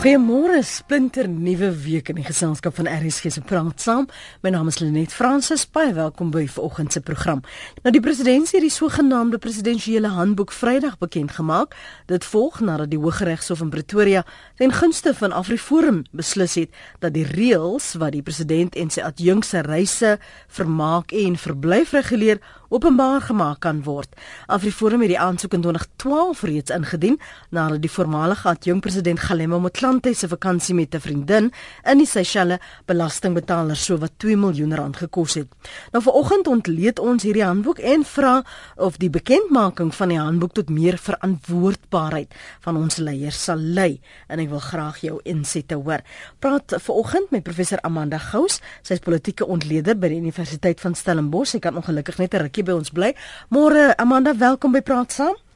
Goeiemôre, splinter nuwe week in die geselskap van RSG se praat saam. My naam is Lenet Fransis. Baie welkom by vanoggend se program. Nou die president het die sogenaamde presidensiële handboek Vrydag bekend gemaak. Dit volg nadat die Hooggeregshof in Pretoria ten gunste van AfriForum beslis het dat die reëls wat die president en sy adjunkse reise, vermaak en verblyf reguleer openbaar gemaak kan word. AfriForum het die aansoek in 2012 reeds ingedien nadat die voormalige adjunk president Galema Motlanthe se vakansie met 'n vriendin in die Seychelles belastingbetalers so wat 2 miljoen rand gekos het. Nou vanoggend ontleed ons hierdie handboek en vra of die bekendmaking van die handboek tot meer verantwoordbaarheid van ons leiers sal lei en ek wil graag jou insette hoor. Praat vanoggend met professor Amanda Gous, sy is politieke ontleder by die Universiteit van Stellenbosch. Sy kan ongelukkig net 'n rukkie by ons bly. Môre Amanda, welkom by Praat Saam.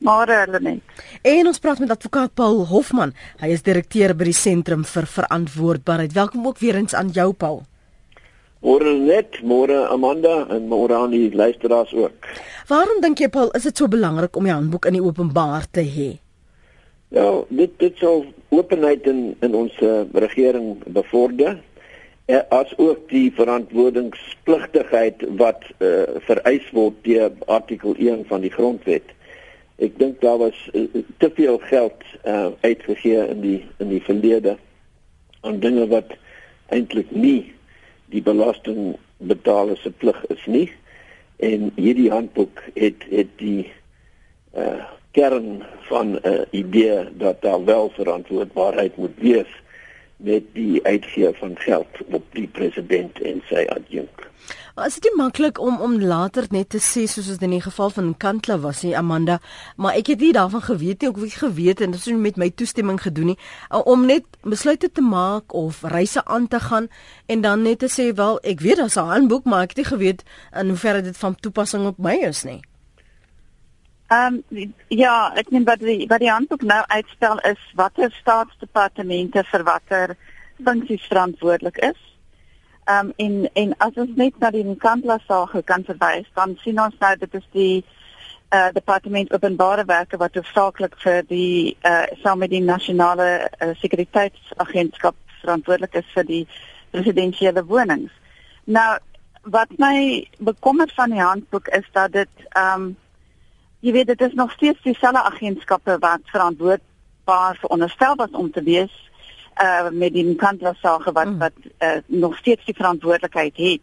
Môre Lenet. En ons praat met advokaat Paul Hofman. Hy is direkteur by die Sentrum vir Verantwoordbaarheid. Welkom ook weer eens aan jou Paul. Môre net, môre Amanda en môre aan die luisteraars ook. Waarom dink jy Paul, is dit so belangrik om die handboek in die openbaar te hê? Ja, dit dit sou openheid in in ons uh, regering bevorder Eh, as ook die verantwoordingspligtigheid wat uh, vereis word deur artikel 1 van die grondwet. Ek dink daar was uh, te veel geld uh, uitgegee in die in die verlede aan dinge wat eintlik nie die belastingbetaler se plig is nie. En hierdie handboek het het die uh, kern van 'n uh, idee dat daar wel verantwoordbaarheid moet wees met die uitgee van geld op die president en sy adjunk. Is dit maklik om om later net te sê soos in die geval van Kantla was nie Amanda, maar ek het nie daarvan geweet nie, ook nie geweet en dit is met my toestemming gedoen nie om net besluite te maak of reise aan te gaan en dan net te sê wel ek weet daar's 'n handboek maar ek het nie geweet in hoeverre dit van toepassing op my is nie. Ehm um, ja, ek neem wat die wat die handboek nou uitstel is watter staatsdepartemente vir watter funksies verantwoordelik is. Ehm um, en en as ons net na die Nkandla saak kan verwys, dan sien ons nou dit is die eh uh, departement openbare werke wat hoofsaaklik vir die eh uh, saam met die nasionale uh, sekuriteitsagentskap verantwoordelik is vir die residensiële wonings. Nou wat my bekommer van die handboek is dat dit ehm um, jy weet dit is nog steeds dieselfde agentskappe wat verantwoordbaar veronderstel was om te wees uh met die Nkandla sake wat mm. wat uh, nog steeds die verantwoordelikheid het.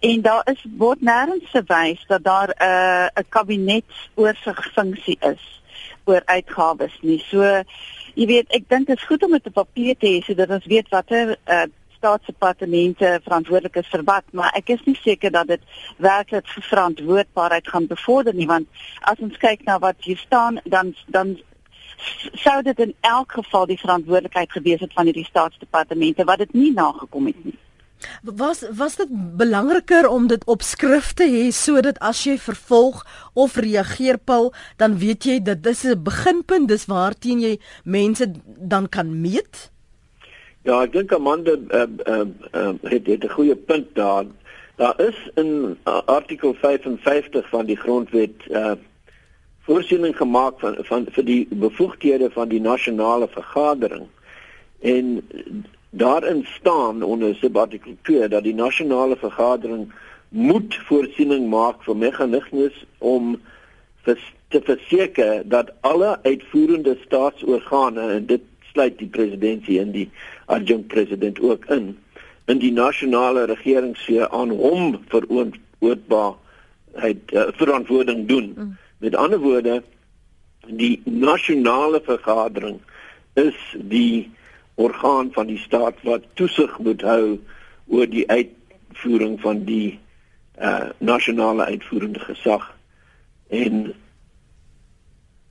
En daar is word nêrens verwys dat daar 'n uh, 'n kabinet oorsigfunksie is oor uitgawes nie. So jy weet ek dink dit is goed om dit op papier te hê sodat ons weet watter uh staatsdepartemente verantwoordelik is vir wat, maar ek is nie seker dat dit werklik verantwoordbaarheid gaan bevorder nie, want as ons kyk na wat hier staan, dan dan sou dit in elk geval die verantwoordelikheid gewees het van hierdie staatsdepartemente wat dit nie nagekom het nie. Was was dit belangriker om dit op skrif te hê sodat as jy vervolg of reageer Paul, dan weet jy dat dis 'n beginpunt, dis waarteen jy mense dan kan meet? Ja, ek dink Amanda uh, uh, uh, het dit 'n goeie punt daar. Daar is in uh, artikel 55 van die grondwet uh voorsiening gemaak van van vir die bevoegdhede van die nasionale vergadering. En daarin staan onder subartikel 2 dat die nasionale vergadering moet voorsiening maak vir meganismes om vir, te verseker dat alle uitvoerende staatsorgane en dit sluit die presidentsie en die adjunct president ook in in die nasionale regeringsfeer aan hom veroorbaarheid uh, verantwoording doen. Mm. Met ander woorde die nasionale vergadering is die orgaan van die staat wat toesig moet hou oor die uitvoering van die uh nasionale uitvoerende gesag en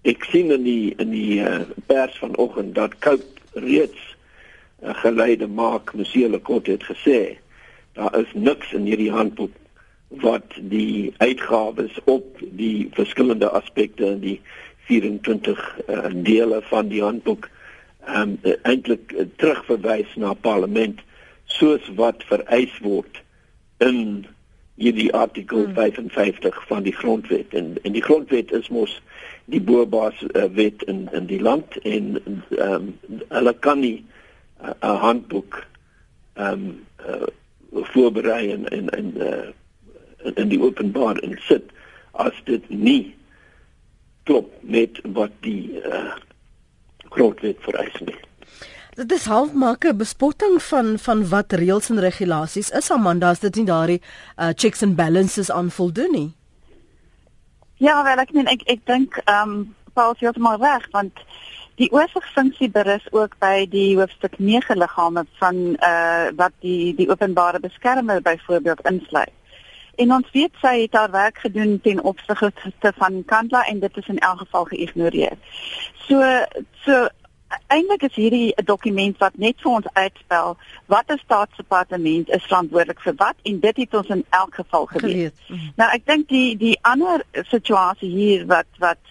ek sien in die in die uh, pers vanoggend dat Cope reeds geleide maak Musiele Kort het gesê daar is niks in hierdie handboek wat die uitgawes op die verskillende aspekte in die 24 uh, eh, dele van die handboek um, eintlik uh, terugverwys na parlement soos wat vereis word in hierdie artikel hmm. 55 van die grondwet en en die grondwet is mos die boerbaas uh, wet in in die land en ehm um, hulle kan nie 'n uh, handboek ehm um, uh, voorberei en en en uh, in die openbaar insit as dit nie klop met wat die uh, grondwet vereis nie. Dit is half maak 'n bespotting van van wat reëls en regulasies is Amanda as dit nie daardie uh, checks and balances aan voldoen nie. Ja, wel ek meen ek ek dink ehm um, Paul sê heeltemal reg want die oorsigfunksie berus ook by die hoofstuk 9 liggame van uh, wat die die openbare beskermer byvoorbeeld insluit. En ons weet sy het haar werk gedoen ten opsigte van Kandla en dit is in elk geval geïgnoreer. So so eintlik is hierdie 'n dokument wat net vir ons uitspel wat 'n staatsdepartement is verantwoordelik vir wat en dit het ons in elk geval geweet. Mm. Nou ek dink die die ander situasie hier wat wat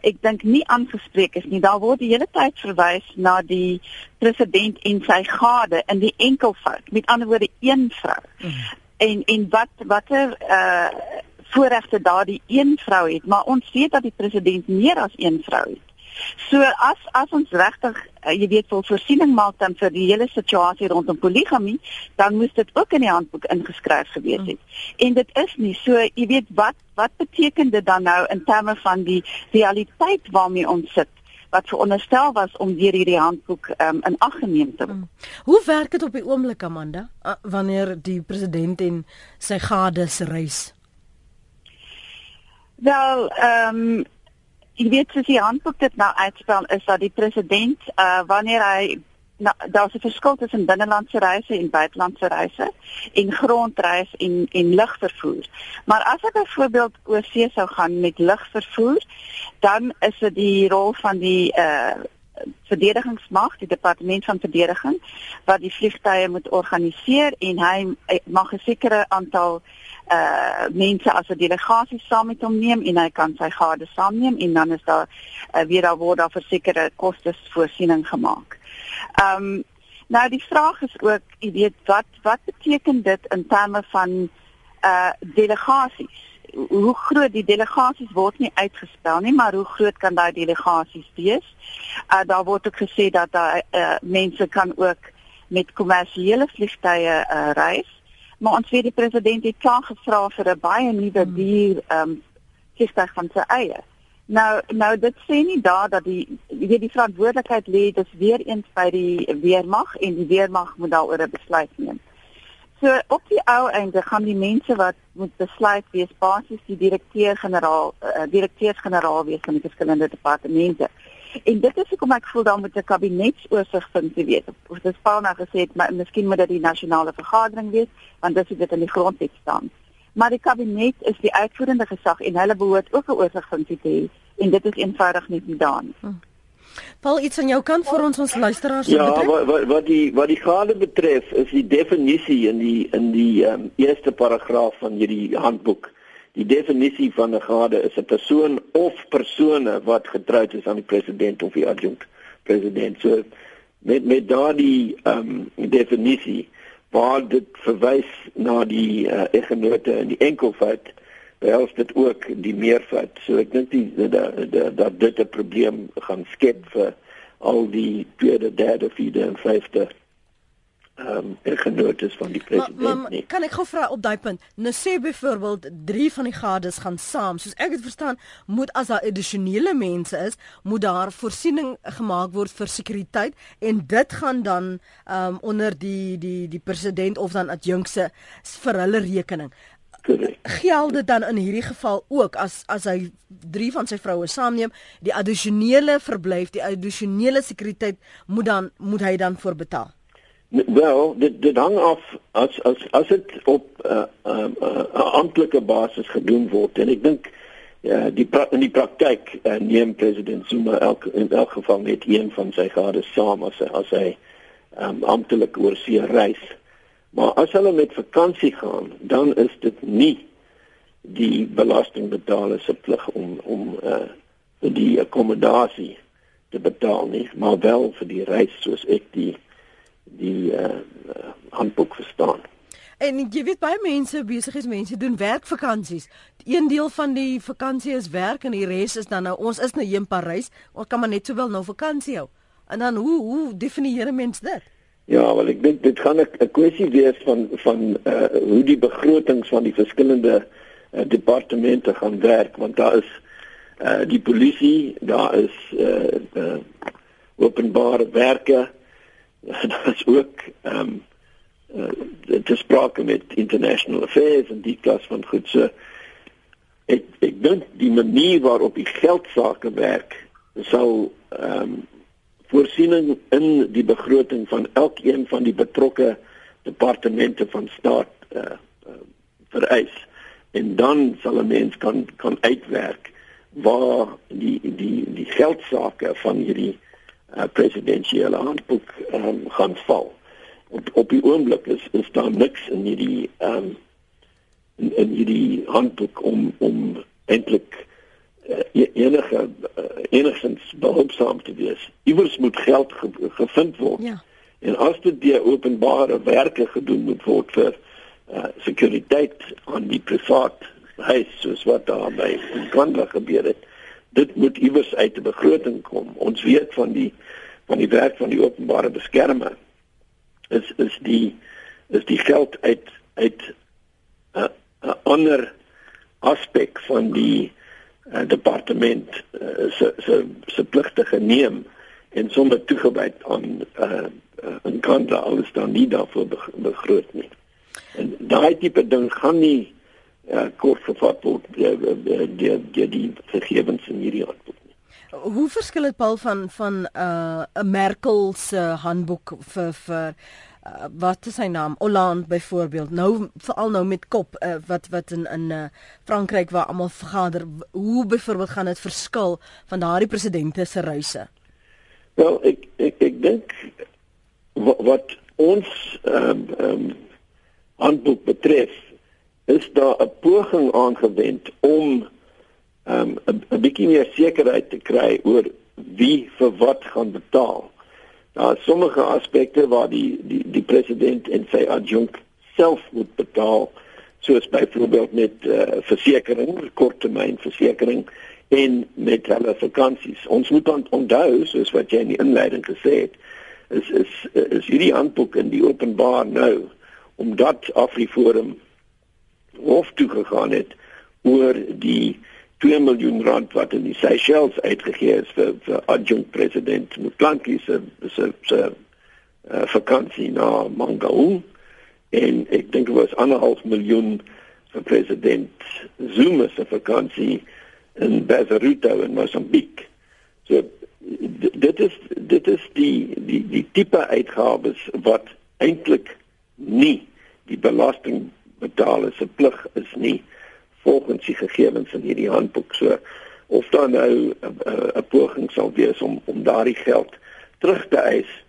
ek dink nie aangespreek is nie. Daar word die hele tyd verwys na die president en sy gade in die enkelvoud. Met ander woorde een vrou. Mm. En en wat watter uh voorregte daardie een vrou het, maar ons weet dat die president meer as een vrou het. So as as ons regtig uh, jy weet wil voorsiening maak dan vir die hele situasie rondom poligamie, dan moes dit ook in die handboek ingeskryf gewees het. Mm. En dit is nie so jy weet wat wat beteken dit dan nou in terme van die realiteit waarmee ons sit? wat veronderstel was om deur hierdie handboek um, in ag geneem te word. Mm. Hoe werk dit op die oomblik Amanda uh, wanneer die president en sy gades reis? Wel, ehm um, jy weet soos die handboek dit nou uitspel is dat die president uh wanneer hy nou daar's 'n verskil tussen binnelandse reise en buitelandse reise en grondreis en en lugvervoer. Maar as ek byvoorbeeld oor see sou gaan met lugvervoer, dan is dit die rol van die uh verdedigingsmag, die departement van verdediging wat die vliegtye moet organiseer en hy mag 'n sekere aantal uh mense as 'n delegasie saam met hom neem en hy kan sy gade saamneem en dan is daar uh, weer daar word daar versekerde kostes voorsiening gemaak. Um nou die vraag is ook, jy weet, wat wat beteken dit in terme van uh delegasies? Hoe groot die delegasies word nie uitgespel nie, maar hoe groot kan daai delegasies wees? Uh daar word ook gesê dat daar uh, mense kan ook met kommersiële vliegtye uh reis maar ons weet die president het klaar gevra vir 'n baie nuwe hmm. duur ehm um, vliegtuig van sy eie. Nou nou dit sê nie daar dat die weet die verantwoordelikheid lê dis weer eens by die weermag en die weermag moet daaroor 'n besluit neem. So op die ou einde gaan die mense wat moet besluit wees basies die direkteur-generaal uh, direkteurs-generaal wees van die verskillende departemente. En dit is hoekom ek voel dan moet 'n kabinetsoorsig funksie wees. Of dit Paul nou gesê het, maar miskien moet dit die nasionale vergadering wees, want dis dit in die grondwet staan. Maar die kabinet is die uitvoerende gesag en hulle behoort ook 'n oorsig funksie te hê en dit is eenvoudig nie gedaan nie. Hm. Paul, iets aan jou kant vir ons ons luisteraars ja, betref? Ja, wat wat die wat die gade betref, is die definisie in die in die um, eerste paragraaf van hierdie handboek Die definisie van 'n gade is 'n persoon of persone wat getroud is aan die president of die adjunkt president. So met met daardie ehm um, definisie waar dit verwys na die uh, eggenote in die enkelvoud, behels dit ook die meervoud. So ek dink die dat dat dit 'n probleem gaan skep vir al die tweede, derde, vierde en vyfde ehm um, genotes van die president maar, maar, nie. Kan ek gou vra op daai punt? Nou sê byvoorbeeld 3 van die gades gaan saam. Soos ek dit verstaan, moet as daar addisionele mense is, moet daar voorsiening gemaak word vir sekuriteit en dit gaan dan ehm um, onder die die die president of dan adjunkse vir hulle rekening. Geld dit dan in hierdie geval ook as as hy drie van sy vroue saamneem, die addisionele verblyf, die addisionele sekuriteit moet dan moet hy dan voorbetaal? Wel, dit dit hang af as as as dit op 'n uh, uh, uh, amptelike basis gedoen word en ek dink ja, die pra in die praktyk uh, neem president Zuma elk in elk geval net een van sy gade saam as hy as hy um, amptelik oor see reis. Maar as hulle met vakansie gaan, dan is dit nie die belastingbetaler se plig om om uh, vir die akkommodasie te betaal nie, maar wel vir die reis soos ek die die uh, handboek verstaan. En jy weet baie mense besigheidsmense doen werkvakansies. Een deel van die vakansie is werk en die res is dan nou ons is nou hier in Parys. Ons kan maar net sowel nou vakansie hou. En dan hoe hoe definieer mens dit? Ja, wel ek dink dit gaan 'n kwessie wees van van uh hoe die begrotings van die verskillende uh, departemente gaan werk want daar is uh die polisie, daar is uh, uh openbare werke, daar is ook ehm um, uh, te sprake met international affairs en die klas van goed so ek ek dink die manier waarop die geldsaake werk sal ehm um, voorsiening in die begroting van elkeen van die betrokke departemente van staat uh, uh vereis. En dan sal 'n mens kan kan uitwerk waar die die die geldsaake van hierdie uh, presidensiële handboek um, gaan val op op die oomblik is is daar niks in hierdie ehm um, in, in hierdie handboek om om eintlik uh, enige uh, enigstens behulpsaam te wees. Iewers moet geld ge, gevind word. Ja. En as dit deur openbare werke gedoen moet word vir uh, sekuriteit aan die privaat huis soos wat daar by Kwandla gebeur het, dit moet iewers uit 'n begroting kom. Ons weet van die van die werk van die openbare beskermer is is die is die geld uit uit 'n uh, 'n ander aspek van die uh, departement uh, se se se pligte geneem en sommer toegewyd aan uh, uh, 'n kant alles dan nie daarvoor begroot nie. En daai tipe ding gaan nie uh, kort gevat word deur die die die gegevens in hierdie handboek. Hoe verskil dit Paul van van 'n uh, Merkel se handboek vir vir uh, wat is sy naam? Hollande byvoorbeeld. Nou veral nou met kop uh, wat wat in in uh, Frankryk waar almal vergader. Hoe byvoorbeeld gaan dit verskil van daardie presidente se reise? Wel, ek ek ek dink wat, wat ons ehm um, um, handboek betref, is daar 'n poging aangewend om um, 'n bietjie meer sekerheid te kry oor wie vir wat gaan betaal. Daar is sommige aspekte waar die die die president en sy adjunk self moet betaal, soos byvoorbeeld met uh, versekerings, korttermynversekering en met hulle vakansies. Ons moet onthou, soos wat jy in die inleiding gesê het, is is is hierdie handboek in die openbaar nou omdat Afriforum hof toe gegaan het oor die 2 miljoen rand wat in die Seychelles uitgegee is vir vir adjunct president Mutlanki se se se uh, vakansie na Mangaung en ek dink dit was 1.5 miljoen vir president Zuma se vakansie in Bazaruto in Mosambik. So dit is dit is die die die tipe uitgawes wat eintlik nie die belastingbetaler se plig is nie volgens die gegevens in hierdie handboek. So of dan nou 'n poging sal wees om om daardie geld terug te eis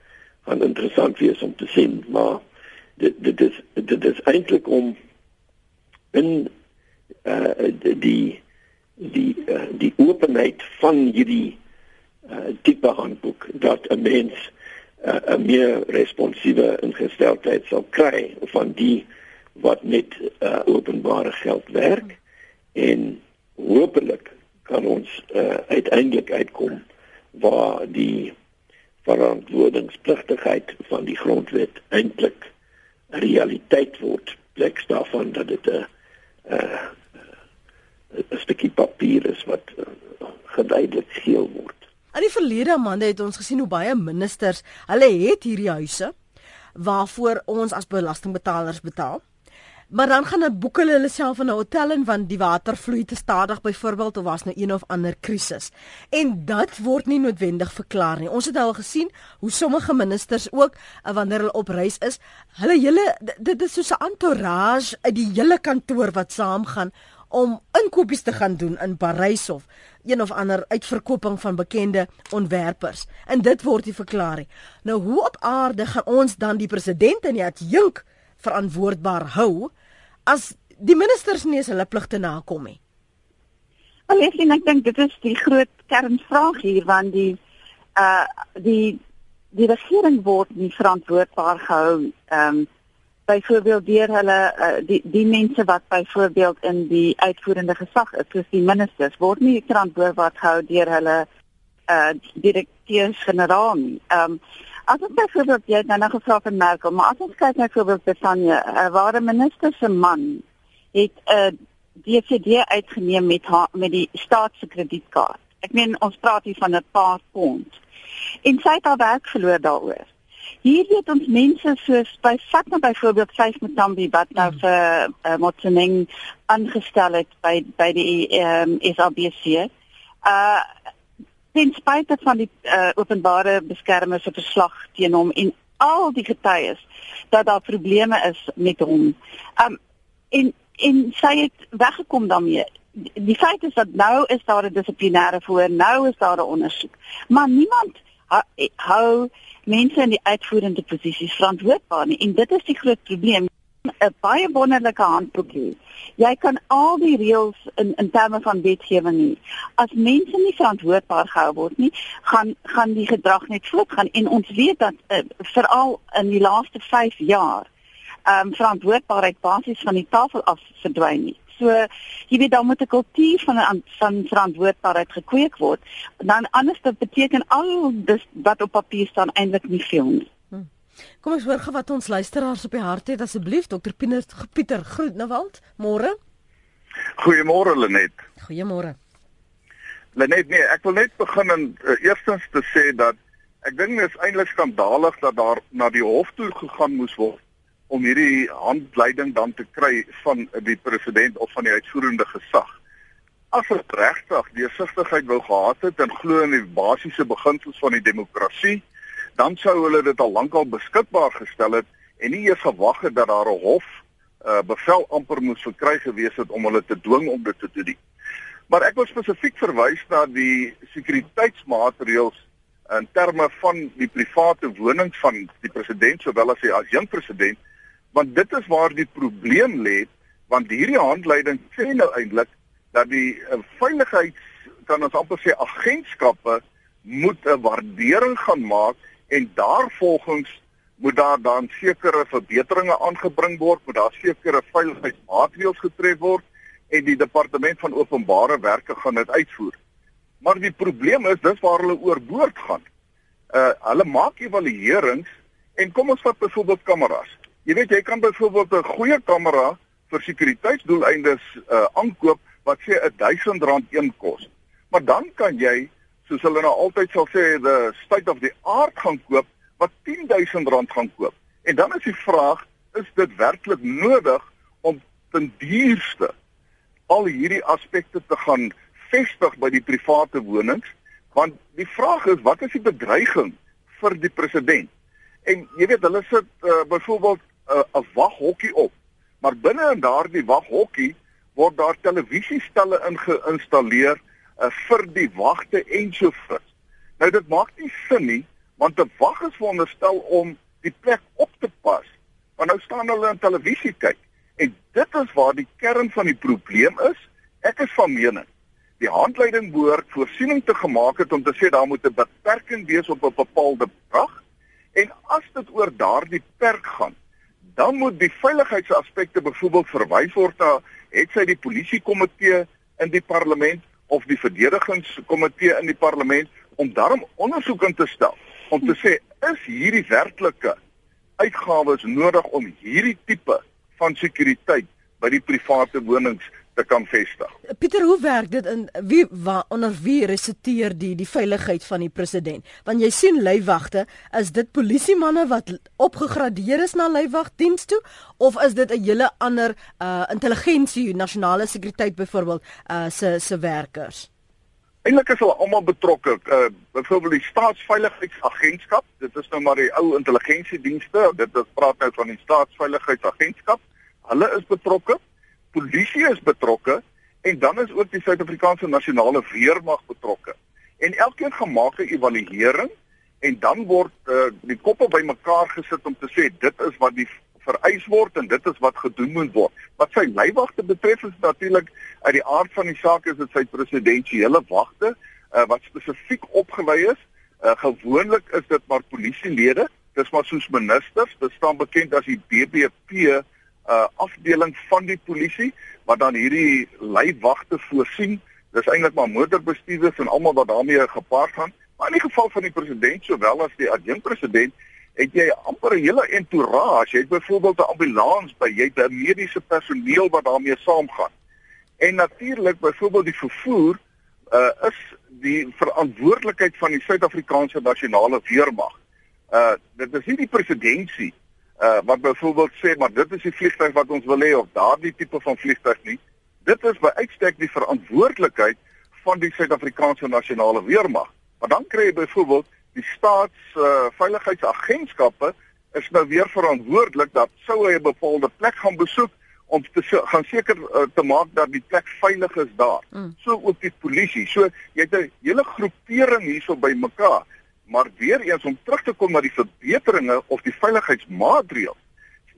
gaan interessant wees om te sien maar dit dit is dit is eintlik om in uh, die die uh, die openheid van hierdie uh, tipe handboek dat 'n mens 'n uh, meer responsiewe ingesteldheid sal kry van die wat met uh, openbare geld werk en hopelik kan ons uh, uiteindelik uitkom waar die verantwoordingspligtigheid van die grondwet eintlik realiteit word plek daarvan dat dit 'n 'n stukkie papier is wat uh, geduidelik geel word. In die verlede maande het ons gesien hoe baie ministers, hulle het hierdie huise waarvoor ons as belastingbetalers betaal. Maar dan gaan hulle boek hulle self in 'n hotel in want die water vloei te stadig byvoorbeeld of was nou een of ander krisis. En dit word nie noodwendig verklaar nie. Ons het al gesien hoe sommige ministers ook eh, wanneer hulle op reis is, hulle hele dit is soos 'n entourage uit die hele kantoor wat saamgaan om inkopies te gaan doen in Parys of een of ander uitverkoping van bekende ontwerpers. En dit word nie verklaar nie. Nou hoe op aarde gaan ons dan die president en die adjunk verantwoordbaar hou as die ministers nie hulle pligte nakom nie. Alesien ek dink dit is die groot kernvraag hier want die uh die die regering word nie verantwoordbaar gehou ehm um, byvoorbeeld deur hulle uh, die die mense wat byvoorbeeld in die uitvoerende gesag is, soos die ministers, word nie verantwoordbaar gehou deur hulle uh direkteurs-generaal nie. Ehm um, as ons byvoorbeeld jy nou nog gevra van Merkel, maar as ons kyk na byvoorbeeld Bethania, uh, waar 'n minister se man het 'n uh, DCD uitgeneem met haar, met die staat se kredietkaart. Ek meen ons praat hier van 'n paar pond. En sy het haar werk verloor daaroor. Hier het ons mense soos by vat nou byvoorbeeld Faith Mutambi wat nou mm. vir uh, Motsoeneng aangestel het by by die ehm um, SABC. Uh ten spyte van die uh, openbare beskermer se verslag teen hom en al die getuies dat daar probleme is met hom. Um en en sy het weggekom daarmee. Die feit is dat nou is daar 'n dissiplinêre voor, nou is daar 'n ondersoek. Maar niemand hou mense in die uitvoerende posisies verantwoordbaar nie en dit is die groot probleem 'n baie wonderlike handboek hê. Jy kan al die reëls in in terme van wetgewing nie. As mense nie verantwoordbaar gehou word nie, gaan gaan die gedrag net voortgaan en ons weet dat uh, veral in die laaste 5 jaar ehm um, verantwoordbaarheid basies van die tafel af verdwyn nie. So jy weet dan moet 'n kultuur van van verantwoordbaarheid gekweek word. Dan anders beteken al dis wat op papier staan eintlik nie veel nie. Kom ons hoor gou wat ons luisteraars op die hart het asseblief Dr Pieter Pieter Grootnewald. Môre. Goeiemôre Lenet. Goeiemôre. Lenet, nee, ek wil net begin en uh, eerstens te sê dat ek dink dit is eintlik skandalig dat daar na die hof toe gegaan moes word om hierdie handleiding dan te kry van die president of van die uitvoerende gesag. As hulle regtig deursigtigheid wou gehad het en glo in die basiese beginsels van die demokrasie, dan sou hulle dit al lankal beskikbaar gestel het en nie eers gewag het dat daar 'n hof uh, bevel amper moes verkry gewees het om hulle te dwing om dit te doen. Maar ek wil spesifiek verwys na die sekuriteitsmaatreëls in terme van die private wonings van die president sowel as die adjunkt president want dit is waar die probleem lê want hierdie handleiding sê nou eintlik dat die uh, veiligheids kan ons amper sê agentskappe moet 'n waardering gaan maak en daarvolgens moet daar dan sekere verbeteringe aangebring word, moet daar sekere veiligheidsmaatreëls getref word en die departement van openbare werke gaan dit uitvoer. Maar die probleem is dis waar hulle oorboord gaan. Uh hulle maak evaluerings en kom ons vat byvoorbeeld kameras. Jy weet jy kan byvoorbeeld 'n goeie kamera vir sekuriteitsdoeleindes uh aankoop wat sê R1000 een kos. Maar dan kan jy, soos hulle nou altyd sal sê, the state of the art gaan koop wat R10000 gaan koop. En dan is die vraag, is dit werklik nodig om ten duurste al hierdie aspekte te gaan vestig by die private wonings? Want die vraag is, wat is die bedreiging vir die president? En jy weet, hulle sit uh, byvoorbeeld 'n uh, waghokkie op. Maar binne in daardie waghokkie word daar televisiestelle ingeïnstalleer uh, vir die wagte en so voort. Nou dit maak nie sin nie, want 'n wag is veronderstel om die plek op te pas. Maar nou staan hulle in televisie kyk en dit is waar die kern van die probleem is. Ek is van mening die handleiding behoort voorsiening te gemaak het om te sê daar moet 'n beperking wees op 'n bepaalde bedrag en as dit oor daardie perk gaan dan moet die veiligheidsaspekte byvoorbeeld verwys word na het sy die polisiekomitee in die parlement of die verdedigingskomitee in die parlement om daarom ondersoek in te stel om te sê is hierdie werklike uitgawes nodig om hierdie tipe van sekuriteit by die private wonings te kan vestig. Pieter, hoe werk dit in wie wa, onder wie resiteer die die veiligheid van die president? Want jy sien leiwagte, is dit polisiemanne wat opgegradeer is na leiwagdiens toe of is dit 'n hele ander uh intelligensie, nasionale sekuriteit byvoorbeeld uh se se werkers? Eindelik is hulle almal betrokke. Uh byvoorbeeld die staatsveiligheidsagentskap, dit is nou maar die ou intelligensiedienste, dit is praat nou van die staatsveiligheidsagentskap. Hulle is betrokke polisie is betrokke en dan is ook die Suid-Afrikaanse nasionale weermag betrokke. En elkeen gemaak 'n evaluering en dan word uh, die koppe bymekaar gesit om te sê dit is wat die vereis word en dit is wat gedoen moet word. Wat sy leiwagte betref is natuurlik uit die aard van die saak is dit sy presidensiële wagte uh, wat spesifiek opgelei is. Uh, gewoonlik is dit maar polisielede dis maar soos ministers, dit staan bekend as die BBP uh afdeling van die polisie wat dan hierdie leiwagte voorsien. Dis eintlik maar motorbestuurders en almal wat daarmee gepaard gaan. Maar in die geval van die president sowel as die adjunkpresident het jy amper 'n hele entourage. Jy het byvoorbeeld 'n ambulans by, jy het 'n mediese personeel wat daarmee saamgaan. En natuurlik byvoorbeeld die vervoer uh is die verantwoordelikheid van die Suid-Afrikaanse nasionale weermag. Uh dit is nie die presidentsie uh wat byvoorbeeld sê maar dit is die vliegtuig wat ons wil hê of daardie tipe van vliegtuig nie. Dit is by uitstek die verantwoordelikheid van die Suid-Afrikaanse nasionale weermag. Maar dan kry jy byvoorbeeld die staats uh veiligheidsagentskappe is nou weer verantwoordelik dat sou hy 'n bepaalde plek gaan besoek om te gaan seker uh, te maak dat die plek veilig is daar. Mm. So ook die polisie. So jy het 'n hele groepering hierso by mekaar. Maar weer eens om terug te kom na die verbeteringe of die veiligheidsmaatreëls.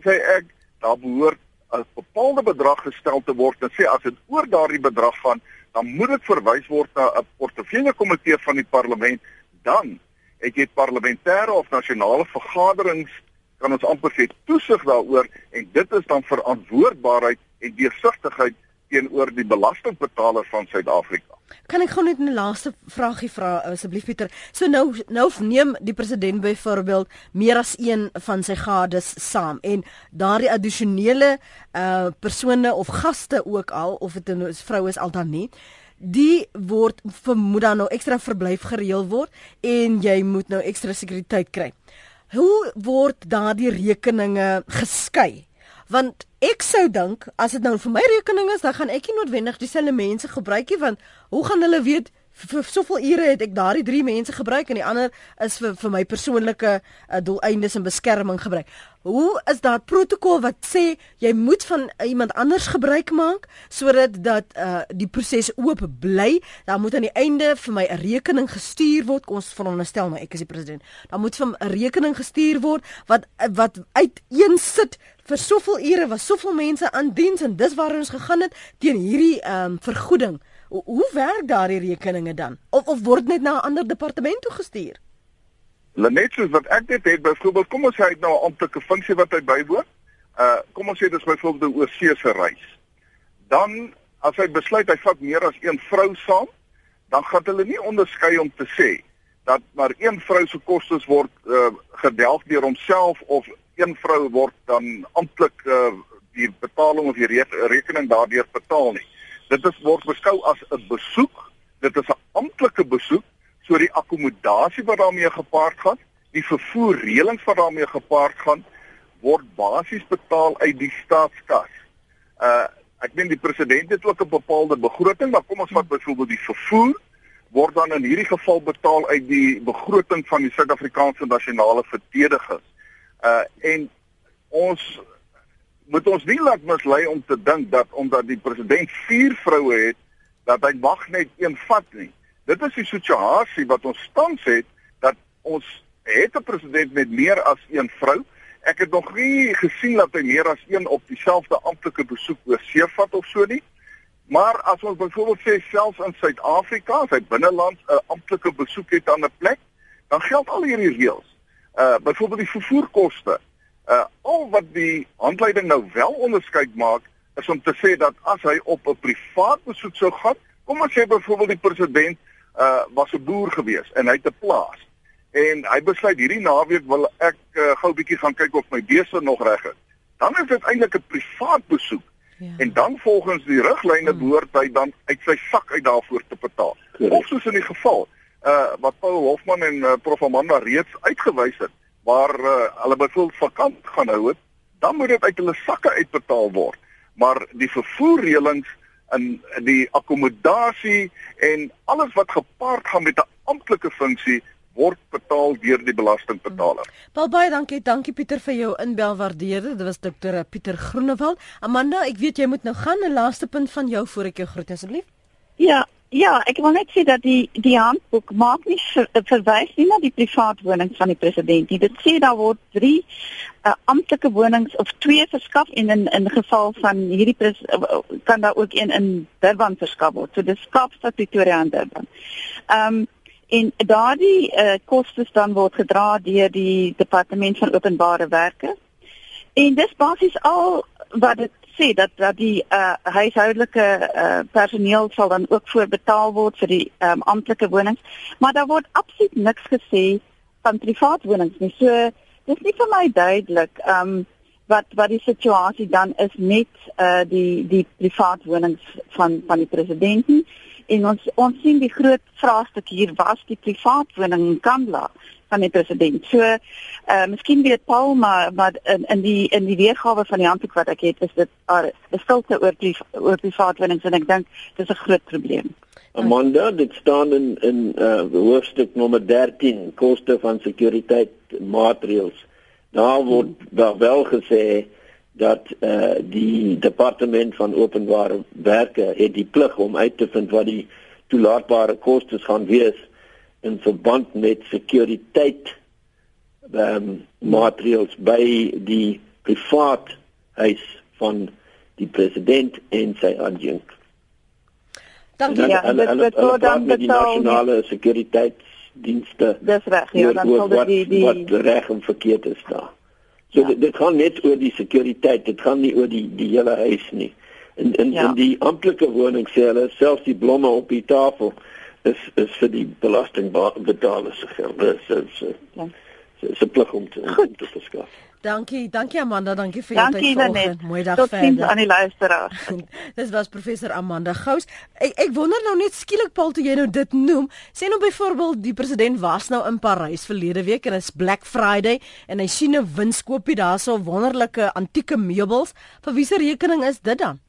Sê ek daar behoort 'n bepaalde bedrag gestel te word en sê as dit oor daardie bedrag gaan, dan moet dit verwys word na 'n portefeulje komitee van die parlement. Dan het jy parlementêre of nasionale vergaderings kan ons amper sê toesig daaroor en dit is dan verantwoordbaarheid en deursigtigheid teenoor die belastingbetaler van Suid-Afrika. Kan ek gou net 'n laaste vragie vra asseblief Pieter? So nou nou neem die president byvoorbeeld meer as een van sy gades saam en daardie addisionele uh persone of gaste ook al of dit 'n vrou is al dan nie die word vermoed dan nou ekstra verblyf gereël word en jy moet nou ekstra sekuriteit kry. Hoe word daardie rekeninge geskei? Want ek sou dink as dit nou vir my rekening is, dan gaan ek nie noodwendig dieselfde mense gebruik nie want hoe gaan hulle weet vir soveel ure het ek daardie drie mense gebruik en die ander is vir vir my persoonlike uh, doeleindes en beskerming gebruik. Hoe is daar protokol wat sê jy moet van iemand anders gebruik maak sodat dat uh, die proses oop bly? Dan moet aan die einde vir my 'n rekening gestuur word. Kom ons veronderstel maar ek is die president. Dan moet vir 'n rekening gestuur word wat wat uiteen sit vir soveel ure was soveel mense aan diens en dis waar ons gegaan het teen hierdie um, vergoeding. Hoe, hoe werk daardie rekeninge dan? Of of word net na 'n ander departement toe gestuur? Net soos wat ek dit het, byvoorbeeld, kom ons sê hy het nou 'n amptelike funksie wat hy bywoon. Uh kom ons sê dis byvoorbeeld 'n oorsese reis. Dan as hy besluit hy vat meer as een vrou saam, dan gaan hulle nie onderskei om te sê dat maar een vrou se kostes word uh gedelg deur homself of een vrou word dan amptelik uh die betaling of die rekening daardeur betaal nie. Dit is word beskou as 'n besoek. Dit is 'n amptelike besoek, so die akkommodasie wat daarmee gepaard gaan, die vervoerreëlings wat daarmee gepaard gaan, word basies betaal uit die staatskas. Uh ek meen die president het ook 'n bepaalde begroting, maar kom ons vat byvoorbeeld die vervoer word dan in hierdie geval betaal uit die begroting van die Suid-Afrikaanse nasionale verdediging. Uh en ons moet ons nie laat mislei om te dink dat omdat die president vier vroue het dat hy mag net een vat nie. Dit is die situasie wat ons tans het dat ons het 'n president met meer as een vrou. Ek het nog nie gesien dat hy meer as een op dieselfde amptelike besoek oor see vat of so nie. Maar as ons byvoorbeeld sê selfs in Suid-Afrika, as hy binneland 'n amptelike besoek het aan 'n plek, dan geld al hierdie reëls. Uh byvoorbeeld die vervoerkoste. Uh al wat die handleiding nou wel onderskeid maak is om te sê dat as hy op 'n privaat besoek sou gaan, kom ons sê byvoorbeeld die president uh was 'n boer gewees en hy het 'n plaas en hy besluit hierdie naweek wil ek uh, gou 'n bietjie gaan kyk of my beeste nog reg is. Dan is dit eintlik 'n privaat besoek. Ja. En dan volgens die riglyne hmm. behoort hy dan uit sy sak uit daarvoor te betaal. Ja. Of soos in die geval uh wat Paul Hofman en uh, Prof Amanda reeds uitgewys het waar uh, hulle byvoorbeeld vakant gaan hou het, dan moet dit uit hulle sakke uitbetaal word. Maar die vervoerreëlings en die akkommodasie en alles wat gepaard gaan met 'n amptelike funksie word betaal deur die belastingbetaler. Hmm. Baie baie dankie, dankie Pieter vir jou inbel waardeer. Dit was dokter Pieter Groenewald. Amanda, ek weet jy moet nou gaan 'n laaste punt van jou voor ek jou groet asseblief. Ja, Ja, ek wil net sê dat die die handboek maak nie ver, verwys nie na die privaat wonings van die president nie. Dit sê daar word 3 uh, amptelike wonings of 2 verskaf en in in geval van hierdie pres, uh, kan daar ook een in Durban verskaf word. So dis Kaapstad, Pretoria en Durban. Ehm um, En daardie uh, kostes dan word gedra deur die departement van openbare werke. En dis basies al wat dit sê dat dat die uh, huishoudelike uh, personeel sal dan ook voorbetaal word vir die um, amptelike wonings, maar daar word absoluut niks gesê van privaat wonings nie. So dis nie vir my duidelik um wat wat die situasie dan is met uh die die privaat wonings van van die president nie en ons ons sien die groot vraagstuk hier was die privaat woning in Kandla van die president. So uh miskien weet Paul maar maar in in die in die weergawe van die handboek wat ek het is dit uh, stilte oor die oor privaat wonings en ek dink dis 'n groot probleem. Amanda, dit staan in in uh hoofstuk nommer 13 koste van sekuriteit maatreëls. Daar word daar wel gesê dat uh die departement van openbare werke het die plig om uit te vind wat die toelaatbare kostes gaan wees in verband met sekuriteit ehm um, maatreëls by die privaat huis van die president en sy adjunk. Dankie ja, dit word dan betaal die nasionale sekuriteitsdienste. Dis reg, ja, dan sal dit die die wat reg en verkeerd is daar. So ja. dit, dit gaan net oor die sekuriteit, dit gaan nie oor die die hele huis nie. In in, ja. in die amptelike woning sê hulle selfs die blomme op die tafel is is vir die belastingbetalers se geld. Dis is ja. is 'n plig om te, om te verskaf. Dankie, dankie Amanda, dankie vir jou tyd vanoggend. Mooi dag Tot verder. Tot sien aan die luisteraars. Dis was professor Amanda Gous. Ek ek wonder nou net skielik Paul toe jy nou dit noem. Sê nou byvoorbeeld die president was nou in Parys verlede week en dit is Black Friday en hy sien 'n winskoopie daarso wonderlike antieke meubels. Vir wie se rekening is dit dan?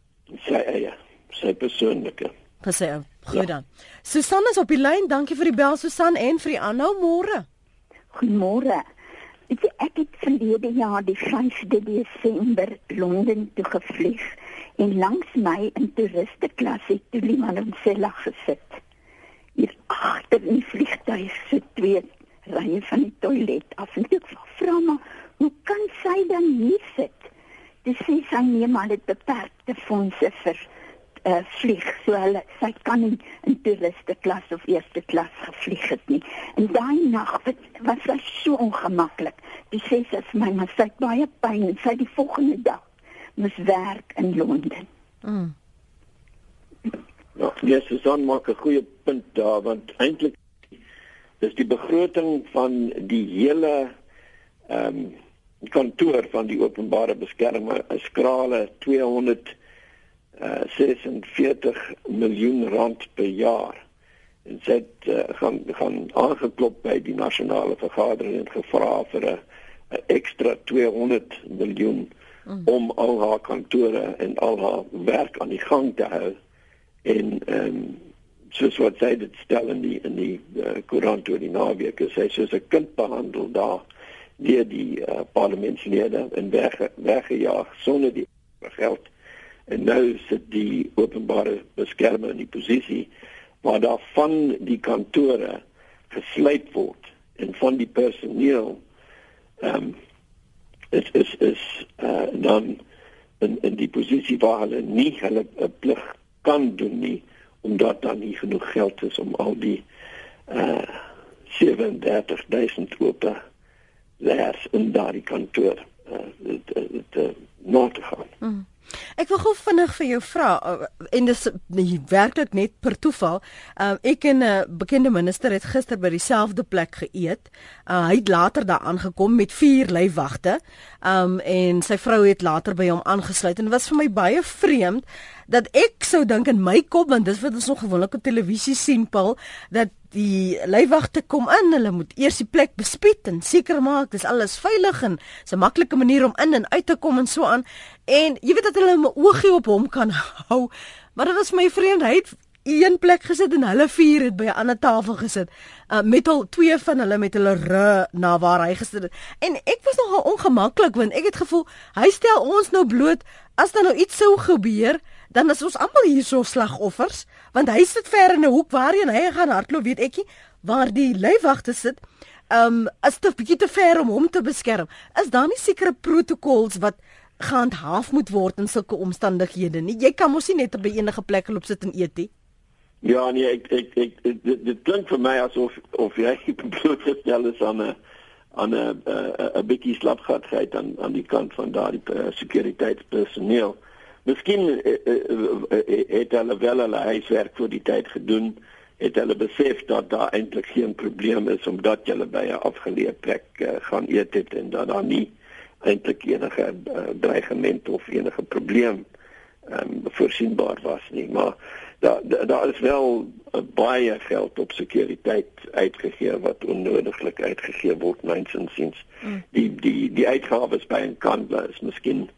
Sy eie, sy persoonlike. Sy ou. Goed ja. dan. Susan is op die lyn. Dankie vir die bel Susan en vir die aanhou môre. Goeiemôre. Ek ek het verlede jaar die 5de Desember Londen toe gevlieg en langs my in toeriste klas het toe iemand in sy lag gesit. Hier agter in die vliegtuig sit twee rye van die toilet af en ek vra maar hoe kan sy dan hier sit? Dis sy sy neem al dit beperkte fondse vir uh, vlieg so hulle sy kan nie in toeriste klas of eerste klas gevlieg het nie. En daai nag was, was sy so ongemaklik. Die sê sy vir my maar sy het baie pyn en sy die volgende dag moes werk in Londen. Mm. Ja, yes, Susan maak 'n goeie punt daar want eintlik is die begroting van die hele ehm um, kantoor van die openbare beskermer 'n skrale 200 46 uh, miljoen rand per jaar. En sy het uh, gaan gaan aangeklop by die nasionale vergadering en gevra vir 'n ekstra 200 miljoen mm. om al haar kantore en al haar werk aan die gang te hou. En ehm um, soos wat sy dit stel in die in die uh, koerant oor die naweek, sy soos 'n kind behandel daar deur die uh, parlementslede en weg weggejaag sonder die geld en nou sit die openbare beskermer in die posisie waar daar van die kantore gesluit word en van die personeel ehm um, is is is uh, dan in in die posisie waar hulle nie hulle plig kan doen nie omdat daar nie genoeg geld is om al die uh 37000 ope leers in daardie kantoor uh, dit, dit, dit, uh, nou te gaan. Mm. Ek wil gou vinnig vir jou vra uh, en dis werklik net per toeval. Um, ek en 'n uh, bekende minister het gister by dieselfde plek geëet. Uh, hy het later daar aangekom met vier lêwagte. Um en sy vrou het later by hom aangesluit en was vir my baie vreemd dat ek sou dink in my kop want dis wat ons nog gewoonlik op televisie sien Paul dat die lêwagte kom in, hulle moet eers die plek bespied en seker maak dis alles veilig en 'n maklike manier om in en uit te kom en so aan. En jy weet dat hulle 'n oogie op hom kan hou. Maar dit was my vriend, hy het een plek gesit en hulle vier het by 'n ander tafel gesit. Uh, met al twee van hulle met hulle ru na waar hy gesit het. En ek was nogal ongemaklik want ek het gevoel hy stel ons nou bloot as daar nou iets sou gebeur dan is ons almal hier so slagoffers want hy sit ver in 'n hoek waarheen hy gaan hardloop weet ek nie waar die lêwagte sit um is dit bietjie te ver om hom te beskerm. Is daar nie sekere protokols wat gehandhaaf moet word in sulke omstandighede nie? Jy kan mos nie net op enige plek loop sit en eet nie. Ja, nee, ek ek ek, ek dit, dit klink vir my asof of jy blootgestel is aan 'n aan 'n 'n bietjie slapgatigheid aan aan die kant van daardie uh, sekuriteitspersoneel. Miskien uh, uh, uh, het hulle wel hulle huiswerk vir die tyd gedoen, het hulle besef dat daar eintlik geen probleem is omdat jy by 'n afgeleë plek uh, gaan eet het en dat daar nie eintlik enige uh, dreigement of enige probleem um, voorsienbaar was nie, maar daar daar is wel baie geld op sekuriteit uitgegee wat onnodiglik uitgegee word myns insiens. Mm. Die die die uitgawes by 'n kandelaar is miskien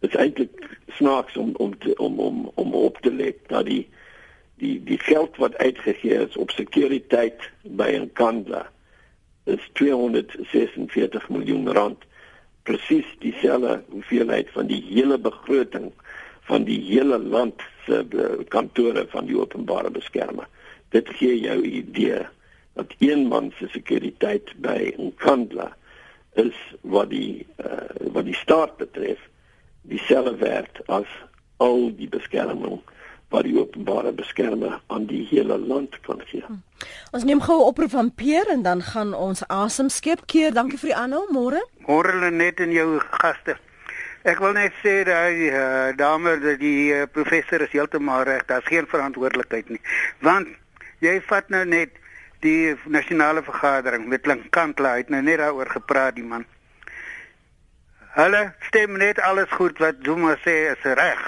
is eintlik snaaks om om te, om om om op te let dat die die die geld wat uitgegee is op sekuriteit by 'n kandelaar is 246 miljoen rand presies dieselfde hoeveelheid van die hele begroting van die hele land se kantore van die openbare beskermer. Dit gee jou idee dat een man se sekuriteit by 'n kandla is wat die uh, wat die staat betref dieselfde werd as al die beskerming wat die openbare beskermer aan die hele land kan gee. Hm. Ons neem gou 'n oproep van Peer en dan gaan ons asem skep keer. Dankie vir die aanhou môre. Môre net in jou gaste. Ek wil net sê dat die uh, dame dat die uh, professor is heeltemal reg. Daar's geen verantwoordelikheid nie. Want jy vat nou net die nasionale vergadering met Linkantla uit nou net daaroor gepraat die man. Hulle stem net alles goed wat Zuma sê is reg.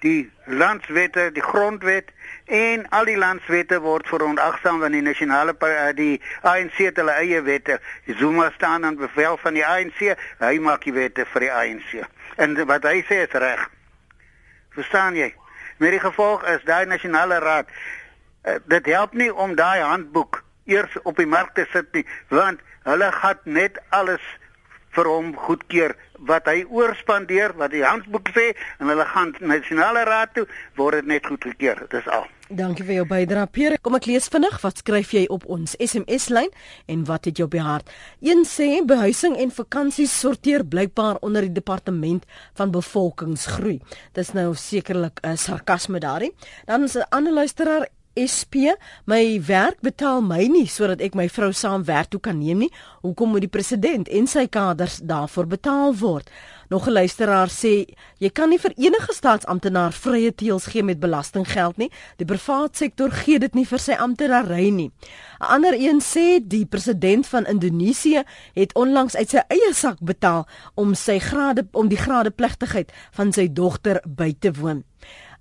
Die landswette, die grondwet en al die landswette word veronagsaam van die nasionale eh, die ANC het hulle eie wette. Zuma staan aan bevel van die ANC, hy maak die wette vir die ANC. En wat hy sê is reg. Verstaan jy? Met die gevolg is daai nasionale raad uh, dit help nie om daai handboek eers op die mark te sit nie, want hulle gaan net alles vir hom goedkeur. Wat hy oorspandeer wat die handboek sê en hulle gaan nasionale raad toe word dit net goedkeur dis al. Dankie vir jou bydrae Pierre. Kom ek lees vinnig. Wat skryf jy op ons SMS lyn en wat het jy op die hart? Een sê behuising en vakansies sorteer blykbaar onder die departement van bevolkingsgroei. Dis nou sekerlik 'n uh, sarkasme daarin. Dan is 'n ander luisteraar SP my werk betaal my nie sodat ek my vrou saam werk toe kan neem nie. Hoekom moet die president en sy kaders daarvoor betaal word? Nog 'n luisteraar sê jy kan nie vir enige staatsamptenaar vrye teels gee met belastinggeld nie. Die private sektor gee dit nie vir sy amptenary nie. 'n Ander een sê die president van Indonesië het onlangs uit sy eie sak betaal om sy grade om die gradepligtigheid van sy dogter by te woon.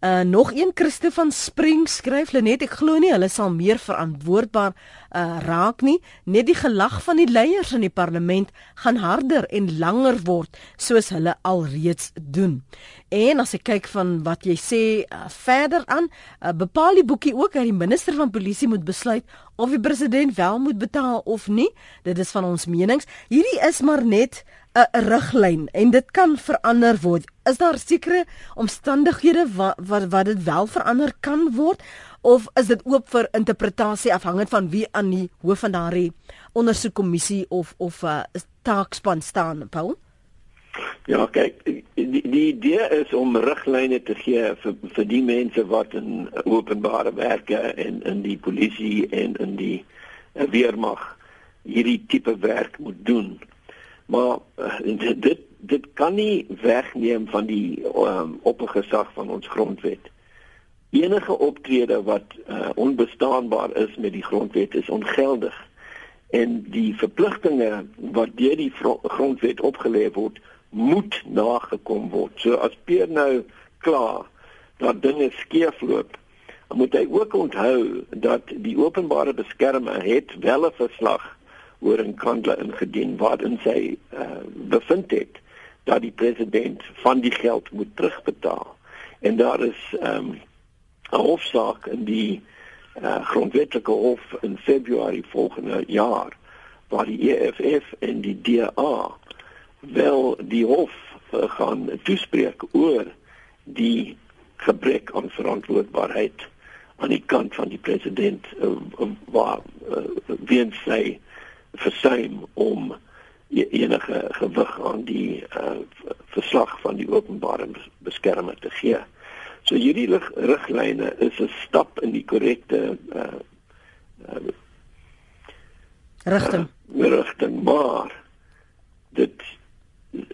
Uh nog een Christo van Spring skryf Lenet ek glo nie hulle sal meer verantwoordbaar uh raak nie net die gelag van die leiers in die parlement gaan harder en langer word soos hulle alreeds doen. En as ek kyk van wat jy sê uh, verder aan uh, bepaal die boekie ook dat die minister van polisie moet besluit of die president wel moet betaal of nie. Dit is van ons menings. Hierdie is maar net 'n riglyn en dit kan verander word. Is daar sekere omstandighede wat wat wat dit wel verander kan word of is dit oop vir interpretasie afhangend van wie aan die hoof van daardie ondersoekkommissie of of 'n uh, taakspan staan, Paul? Ja, kyk, die, die idee is om riglyne te gee vir vir die mense wat in openbare werke en in die polisie en in die weermag hierdie tipe werk moet doen. Maar uh, dit dit kan nie wegneem van die um, oppergesag van ons grondwet. Enige optrede wat uh, onbestaanbaar is met die grondwet is ongeldig. En die verpligtinge wat deur die grondwet opgelê word, moet nagekom word. So as Peer nou klaar dat dinge skeefloop, moet hy ook onthou dat die openbare beskermer het wel 'n verslag oor 'n kandla ingedien waarin sy uh, bevind het dat die president van die geld moet terugbetaal. En daar is ehm, 'n um, hofsaak in die uh, grondwetlike hof in Februarie volgende jaar waar die EFF en die DA wel die hof uh, gaan toespreek oor die gebrek aan verantwoordbaarheid aan die kant van die president uh, waar uh, weens sy versuim om e-, enige gewig aan die uh, verslag van die openbare beskermer te gee. So hierdie riglyne is 'n stap in die korrekte uh, uh rigting. Uh, rigting maar dit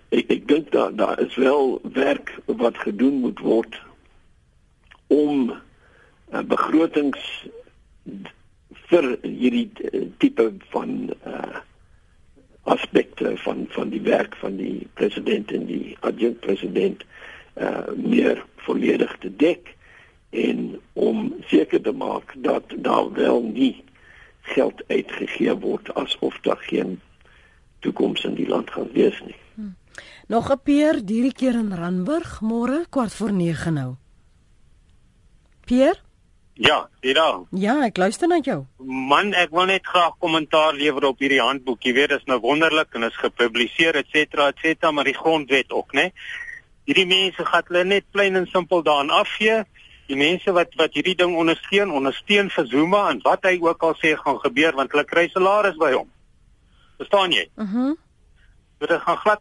ek ek dink daar daar is wel werk wat gedoen moet word om uh, begrotings vir hierdie tipe van uh aspekte van van die werk van die president en die adjunkt president uh meer volledig te dek en om seker te maak dat daar wel nie geld uitgegee word asof daar geen toekoms in die land gaan wees nie. Hmm. Nog 'n peer hierdie keer in Randburg môre kwart voor 9 nou. Pierre Ja, Dira. Ja, ek luister na jou. Man, ek wil net graag kommentaar lewer op hierdie handboek. Jy weet, dit is nou wonderlik en is gepubliseer et cetera et cetera, maar die grondwet ook, né? Hierdie mense gaan hulle net plain en simpel daarin afgee. Die mense wat wat hierdie ding ondersteun, ondersteun vir Zuma en wat hy ook al sê gaan gebeur want hulle kry salaris by hom. Verstaan jy? Mhm. Uh dit gaan glad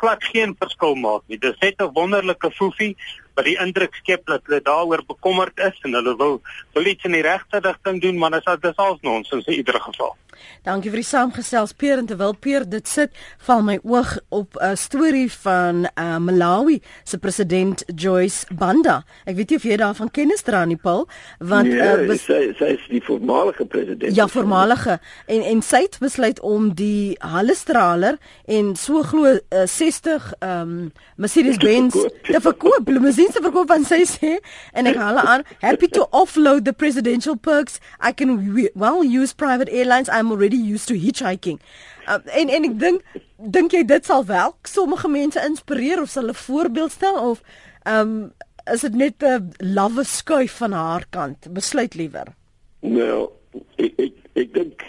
glad geen verskil maak nie. Dit is net 'n wonderlike foefie wat die indruk skep dat hulle daaroor bekommerd is en hulle wil wil iets in die regte rigting doen, maar dit is dit is al nonsens in ieder geval. Dankie vir die saamgesels Peer en terwyl Peer dit sit, val my oog op 'n storie van uh, Malawi se president Joyce Banda. Ek weet nie of jy daarvan kennis dra nie, Paul, want nee, uh, sy sy is die voormalige president. Ja, voormalige en en sy het besluit om die Hallestraler en so glo uh, 60 ehm um, Mercedes-Benz te verkoop, limousines te verkoop van sy sê en ek haal aan happy to offload the presidential perks. I can well use private airlines. I'm already used to hitchhiking. Um, en en ek dink dink jy dit sal wel sommige mense inspireer of sal 'n voorbeeld stel of um, is dit net 'n love skuif van haar kant? Besluit liewer. Nou, ek ek, ek dink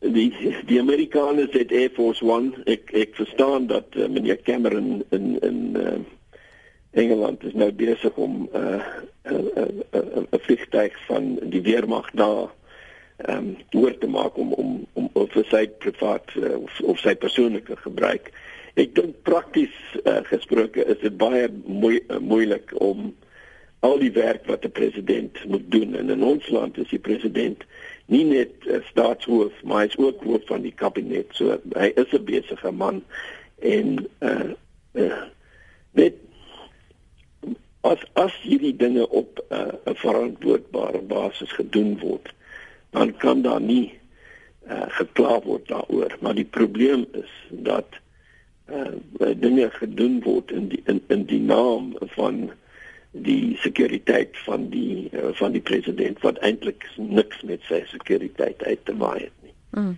die die Amerikaners het Air Force 1. Ek ek verstaan dat uh, meneer Cameron in in uh, Engeland is nou besig om 'n uh, 'n uh, uh, 'n uh, vliegtuig van die weermag daar ehm um, oor te maak om om om of vir sy privaat uh, of, of sy persoonlike gebruik. Ek dink prakties uh, gesproke is dit baie moe, uh, moeilik om al die werk wat 'n president moet doen en in ons land is die president nie net uh, staatshoof maar hy is ook hoof van die kabinet. So hy is 'n besige man en uh, uh net as as hierdie dinge op 'n uh, verantwoordbare basis gedoen word dan kan daar nie uh, gekla word daaroor maar die probleem is dat uh, dinge gedoen word in die in, in die naam van die sekuriteit van die uh, van die president wat eintlik niks met sy sekuriteit uit te maak het nie. Mm.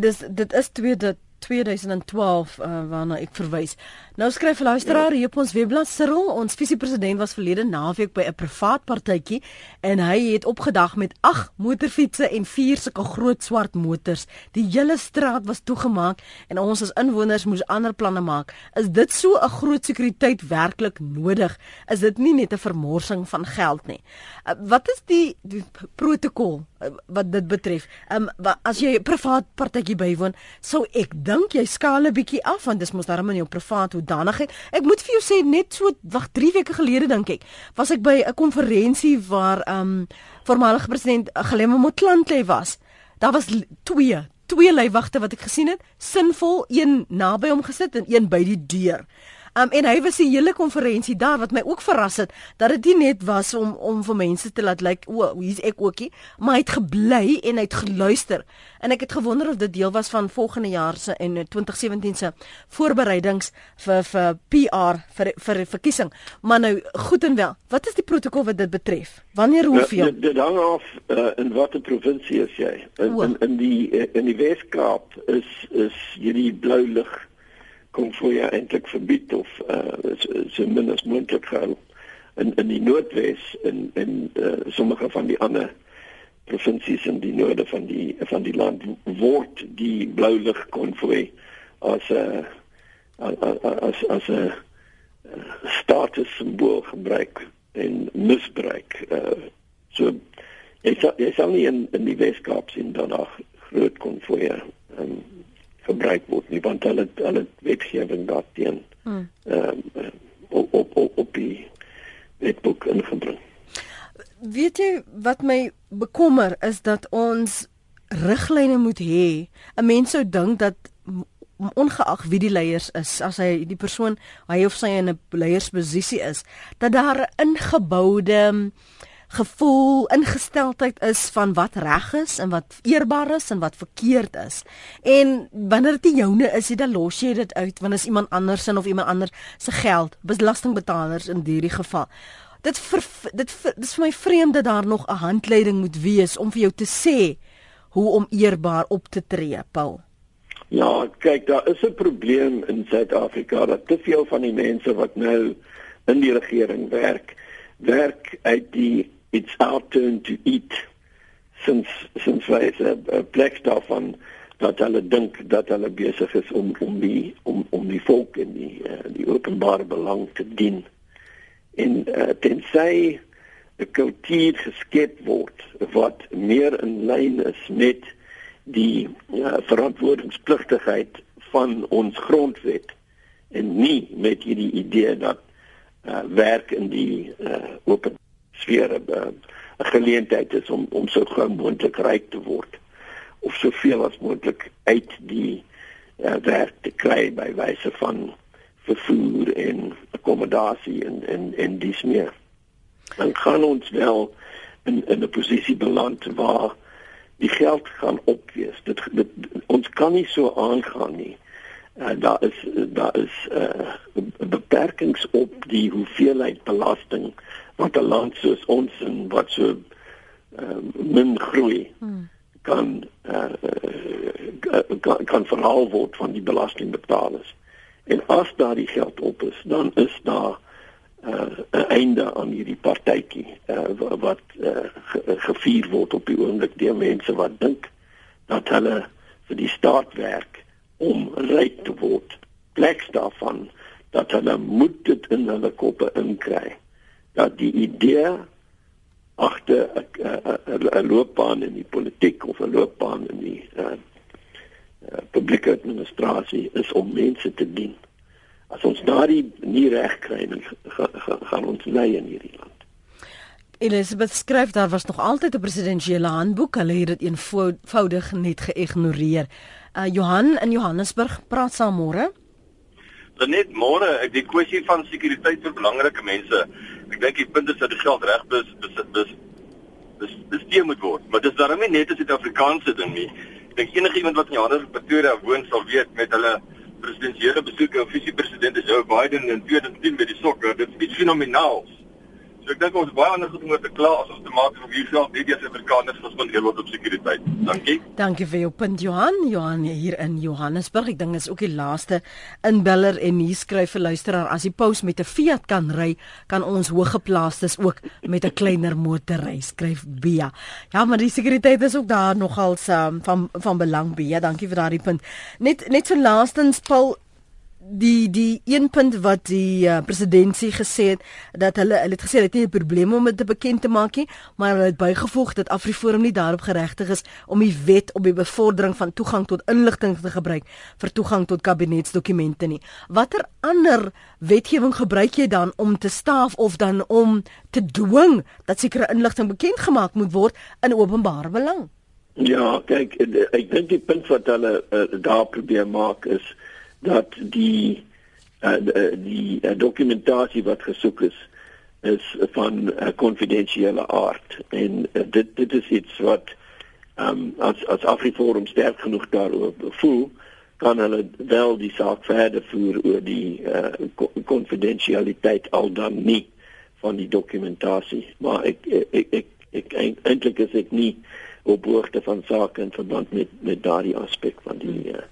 Dis dit is twee dat 2012 uh, waarna ek verwys. Nou skryf luisteraar ja. hier op ons webblad Cyril, ons visiepresident was verlede naweek by 'n privaat partytjie en hy het opgedag met 8 motorfietsse en 4 sulke groot swart motors. Die hele straat was toegemaak en ons as inwoners moes ander planne maak. Is dit so 'n groot sekuriteit werklik nodig? Is dit nie net 'n vermorsing van geld nie? Uh, wat is die, die protokol wat dit betref? Um, as jy 'n privaat partytjie bywoon, sou ek dink jy skaal 'n bietjie af want dis mos daarom in jou privaat hoedanigheid. Ek moet vir jou sê net so wag 3 weke gelede dink ek, was ek by 'n konferensie waar ehm um, voormalige president Glemme Motlanthe was. Daar was twee twee leiwagte wat ek gesien het, sinvol, een naby hom gesit en een by die deur. Um, en hy was die hele konferensie daar wat my ook verras het dat dit nie net was om om vir mense te laat lyk like, o, hier's ek ookie, maar hy het gebly en hy het geluister. En ek het gewonder of dit deel was van volgende jaar se en 2017 se voorbereidings vir vir PR vir vir verkiesing. Maar nou goed en wel, wat is die protokol wat dit betref? Wanneer hoeveel? Dit, dit hang af uh, in watter provinsie is jy? In, in in die in die Weskaap is is hierdie blou lig kon voor ja eintlik verbied of uh so, so min as moontlik gehou in in die noordwes in in uh, sommige van die ander provinsies in die noorde van die van die land word die blou lig konvooi as 'n as as 'n status simbool gebruik en misbruik uh so jy sal, jy sal nie in in die Weskaap sien dat daar groot konvoë um, gebruik word nie want hulle hulle wetgewing daarteen hmm. ehm um, op, op op op die wetboek ingebring. Weet jy wat my bekommer is dat ons riglyne moet hê. 'n Mens sou dink dat ongeag wie die leiers is, as hy die persoon hy of sy in 'n leiersposisie is, dat daar 'n ingeboude gevoel ingesteldheid is van wat reg is en wat eerbaar is en wat verkeerd is. En wanneer dit joune is, jy dan los jy dit uit wanneer is iemand anders in of iemand anders se geld, belastingbetalers in hierdie geval. Dit ver, dit dit is vir my vreemd dat daar nog 'n handleiding moet wees om vir jou te sê hoe om eerbaar op te tree, Paul. Ja, kyk, daar is 'n probleem in Suid-Afrika dat te veel van die mense wat nou in die regering werk, werk uit die it's our turn to eat since since hy is 'n plek daarvan dat hulle dink dat hulle besig is om om die om om die volk in die uh, die openbare belang te dien. En uh, tensy 'n kultuur geskep word wat meer in lyn is met die uh, verantwoordingspligtigheid van ons grondwet en nie met hierdie idee dat uh, werk in die uh, open sfeer 'n uh, geleentheid is om om so gou moontlik ryk te word of soveel as moontlik uit die uh, werk te kry by wyse van vervoer en akkommodasie en en en dis meer. Dan gaan ons wel in in 'n posisie beland waar die geld gaan opwees. Dit, dit ons kan nie so aangaan nie. Uh, daar is daar is uh, beperkings op die hoeveelheid belasting wat 'n land soos ons en wat so uh, min groei hmm. kan uh, kan, kan verhaal word van die belastingbetalers. En as daar die geld op is, dan is daar 'n uh, einde aan hierdie partytjie uh, wat uh, gevier word op die oomblik deur mense wat dink dat hulle vir die staat werk om ryk te word. Pleks daarvan dat hulle moet dit in hulle koppe inkry dat die idee agter 'n loopbaan in die politiek of 'n loopbaan in die uh, uh, publieke administrasie is om mense te dien. As ons daardie nie reg kry nie, gaan ons lei in hierdie land. Elizabeth skryf daar was nog altyd 'n presidensiële handboek, hulle het dit eenvoudig net geïgnoreer. Uh, Johan in Johannesburg praat saam môre. Net môre, ek die kwessie van sekuriteit vir belangrike mense. Ek dink die punt is dat die geld reg is, dis dis dis dis die moet word, maar dis daarom nie net 'n Suid-Afrikaanse ding nie. Ek dink enige iemand wat in Johannesburg Pretoria woon sal weet met hulle presidensiële besoeke of visiepresident Joe Biden in 2010 met die sokker, dit is fenomenaal. So ek dink ons baie ander goed om oor te kla as ons te maak van hier self net die Suid-Afrikaners gespandeer word op sekuriteit. Dankie. Dankie vir jou punt Johan. Johan hier in Johannesburg. Ek dink is ook die laaste inbeller en hier skryf vir luisteraar as die pos met 'n Fiat kan ry, kan ons hoëgeplaastes ook met 'n kleiner motor ry, skryf Bia. Ja, maar die sekuriteit is ook daar nogal um, van van belang Bia. Dankie vir daardie punt. Net net so laastens Paul die die een punt wat die uh, presidentsie gesê het dat hulle hulle het gesê hulle het nie 'n probleem om dit bekend te maak nie, maar hulle het bygevoeg dat Afriforum nie daarop geregtig is om die wet op die bevordering van toegang tot inligting te gebruik vir toegang tot kabinetsdokumente nie. Watter ander wetgewing gebruik jy dan om te staaf of dan om te dwing dat sekere inligting bekend gemaak moet word in openbare belang? Ja, kyk, ek dink die punt wat hulle uh, daar probeer maak is dat die uh, die uh, dokumentasie wat gesoek is is van 'n uh, konfidensiële aard en uh, dit dit is iets wat um, as as Afriforum sterk genoeg daaroor voel kan hulle wel die saak verder voer oor die konfidensialiteit uh, al dan nie van die dokumentasie maar ek ek ek, ek eintlik is ek nie op hoogte van sake in verband met met daardie aspek van die uh,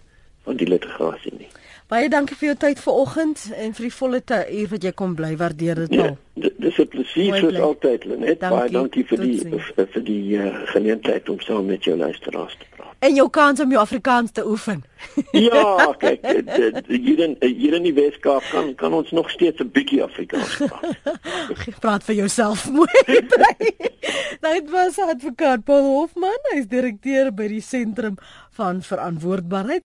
van die litigasie nie. Baie dankie vir jou tyd vanoggend en vir die volle uur wat jy kom bly waardeer dit al. Ja, dis 'n plesier soos altyd Lenet. Baie dankie vir die vir, vir die uh, geleentheid om saam met jou luisteraars te praat. En jou kans om jou Afrikaans te oefen. ja, kyk, hier in hier in die Weskaap kan kan ons nog steeds 'n bietjie Afrikaans praat. praat vir jouself mooi bly. Dit was advokaat Paul Hofman, hy's direkteur by die sentrum van verantwoordbaarheid